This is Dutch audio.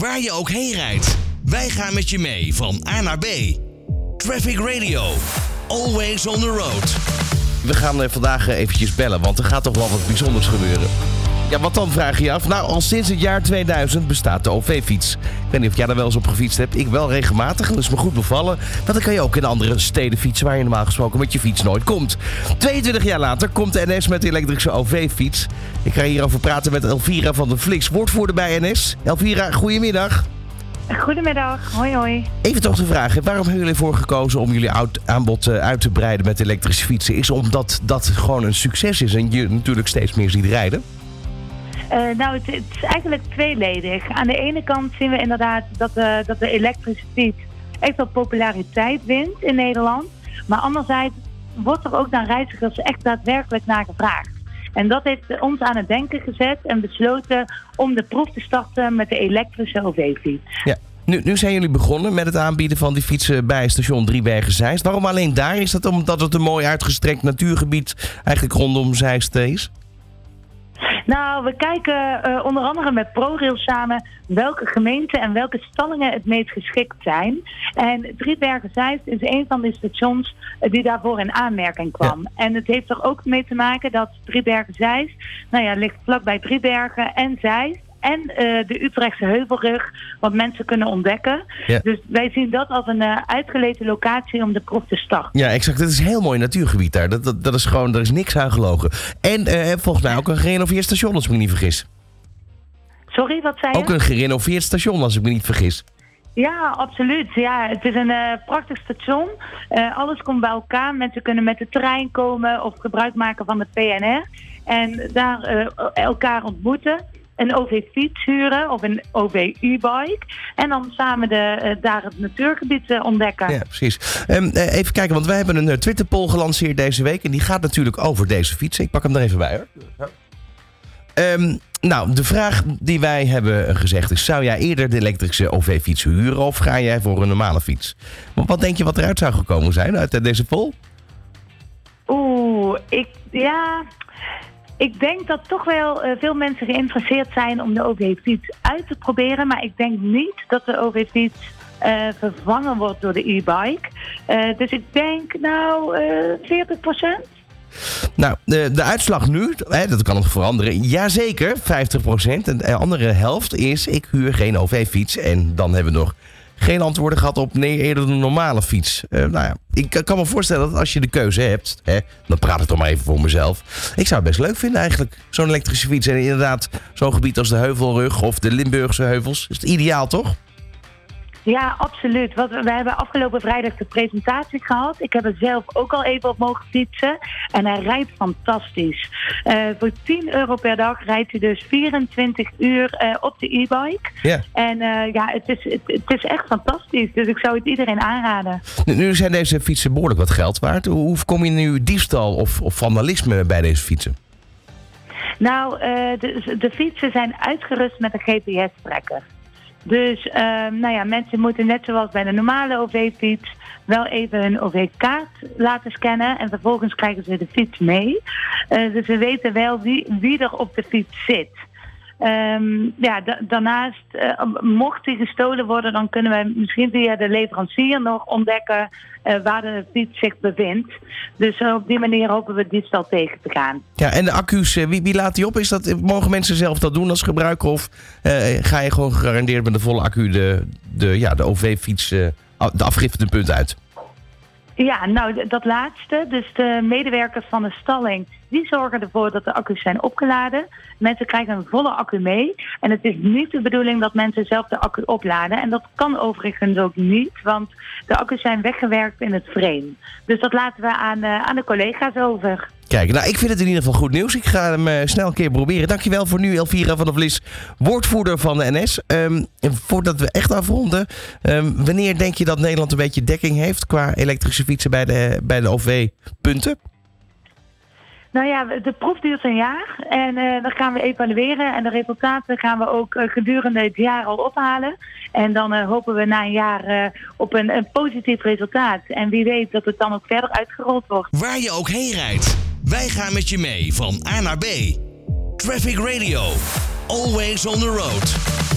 Waar je ook heen rijdt, wij gaan met je mee van A naar B. Traffic Radio, always on the road. We gaan vandaag eh, eventjes bellen, want er gaat toch wel wat bijzonders gebeuren. Ja, wat dan vraag je je af? Nou, al sinds het jaar 2000 bestaat de OV-fiets. Ik weet niet of jij daar wel eens op gefietst hebt. Ik wel regelmatig, dat is me goed bevallen. Maar dan kan je ook in andere steden fietsen waar je normaal gesproken met je fiets nooit komt. 22 jaar later komt de NS met de elektrische OV-fiets. Ik ga hierover praten met Elvira van der Vliks, woordvoerder bij NS. Elvira, goedemiddag. Goedemiddag, hoi hoi. Even toch de vraag, waarom hebben jullie ervoor gekozen om jullie oud- aanbod eh, uit te breiden met elektrische fietsen? Is omdat dat gewoon een succes is en je natuurlijk steeds meer ziet rijden? Eh, nou, het, het is eigenlijk tweeledig. Aan de ene kant zien we inderdaad dat de, dat de elektrische fiets echt wel populariteit wint in Nederland. Maar anderzijds wordt er ook naar reizigers echt daadwerkelijk naar gevraagd. En dat heeft ons aan het denken gezet en besloten om de proef te starten met de elektrische OV-fiets. Ja. Nu, nu zijn jullie begonnen met het aanbieden van die fietsen bij station Driebergen-Zeist. Waarom alleen daar? Is dat omdat het een mooi uitgestrekt natuurgebied eigenlijk rondom Zeist is? Nou, we kijken eh, onder andere met ProRail samen welke gemeenten en welke stallingen het meest geschikt zijn. En Driebergen-Zeist is een van de stations eh, die daarvoor in aanmerking kwam. En het heeft er ook mee te maken dat Driebergen-Zeist, nou ja, ligt vlakbij Driebergen en Zeist en eh, de Utrechtse heuvelrug, wat mensen kunnen ontdekken. Ja. Dus wij zien dat als een uitgelezen locatie om de proef te starten. Ja, exact. Het is een heel mooi natuurgebied daar. Dat, dat, dat is gewoon, er is niks aan gelogen. En eh, volgens mij ook een gerenoveerd station, als ik me niet vergis. Sorry, wat zei je? Ook een gerenoveerd station, als ik me niet vergis. Ja, absoluut. Ja, het is een prachtig station. Alles komt bij elkaar. Mensen kunnen met de trein komen of gebruik maken van de PNR. En daar elkaar ontmoeten. Een OV-fiets huren of een OV-U-bike. En dan samen de, eh, daar het natuurgebied eh, ontdekken. Ja, precies. Ehm, eh, even kijken, want wij hebben een Twitter-poll gelanceerd deze week. En die gaat natuurlijk over deze fietsen. Ik pak hem er even bij hoor. Ehm, nou, de vraag die wij hebben gezegd is... zou jij eerder de elektrische OV-fiets huren of ga jij voor een normale fiets? Wat denk je wat eruit zou gekomen zijn uit deze poll? Oeh, ik, ja, ik denk dat toch wel eh, veel mensen geïnteresseerd zijn om de OV-fiets uit te proberen. Maar ik denk niet dat de OV-fiets eh, vervangen wordt door de e-bike. Eh, dus ik denk nou eh 40 Nou, de, de uitslag nu, hè, dat kan nog veranderen. Jazeker, 50%. En de andere helft is, ik huur geen OV-fiets. En dan hebben we nog geen antwoorden gehad op nee, eerder een normale fiets. Eh, nou ja, ik kan- kan me voorstellen dat als je de keuze hebt, hè, dan praat ik toch maar even voor mezelf. Ik zou het best leuk vinden eigenlijk, zo'n elektrische fiets. En inderdaad, zo'n gebied als de Heuvelrug of de Limburgse heuvels. Is het ideaal, toch? Ja, absoluut. Want we hebben afgelopen vrijdag de presentatie gehad. Ik heb er zelf ook al even op mogen fietsen. En hij rijdt fantastisch. Eh, voor 10 euro per dag rijdt hij dus 24 uur eh, op de e-bike. Ja. En eh, ja, het is, het, het is echt fantastisch. Dus ik zou het iedereen aanraden. Nu, zijn deze fietsen behoorlijk wat geld waard. Hoe voorkom je nu diefstal of, of vandalisme bij deze fietsen? Nou, de, de fietsen zijn uitgerust met een GPS-trekker. Dus ehm, nou ja, mensen moeten net zoals bij de normale OV-fiets wel even hun OV-kaart laten scannen. En vervolgens krijgen ze de fiets mee. Eh, dus we weten wel wie, wie er op de fiets zit. Ehm, ja, da- daarnaast, eh, mocht die gestolen worden, dan kunnen we misschien via de leverancier nog ontdekken eh, waar de fiets zich bevindt. Dus eh, op die manier hopen we diefstal tegen te gaan. Ja, en de accu's, wie, wie laat die op? Is dat, mogen mensen zelf dat doen als gebruiker? Of ga je gewoon gegarandeerd met de volle accu de, de, ja, de OV-fiets, de afgiftende punt uit? Ja, nou dat laatste. Dus de medewerkers van de stalling, die zorgen ervoor dat de accu's zijn opgeladen. Mensen krijgen een volle accu mee. En het is niet de bedoeling dat mensen zelf de accu opladen. En dat kan overigens ook niet, want de accu's zijn weggewerkt in het frame. Dus dat laten we aan, eh, aan de collega's over. Kijk, nou, ik vind het in ieder geval goed nieuws. Ik ga hem eh, snel een keer proberen. Dankjewel voor nu, Elvira van der Vlis, woordvoerder van de NS. Ehm, voordat we echt afronden, ehm, wanneer denk je dat Nederland een beetje dekking heeft qua elektrische fietsen bij de, bij de OV-punten? Nou ja, de proef duurt een jaar en eh, dan gaan we evalueren en de resultaten gaan we ook eh, gedurende het jaar al ophalen. En dan eh, hopen we na een jaar op een, een positief resultaat. En wie weet dat het dan ook verder uitgerold wordt. Waar je ook heen rijdt, wij gaan met je mee van A naar B. Traffic Radio, always on the road.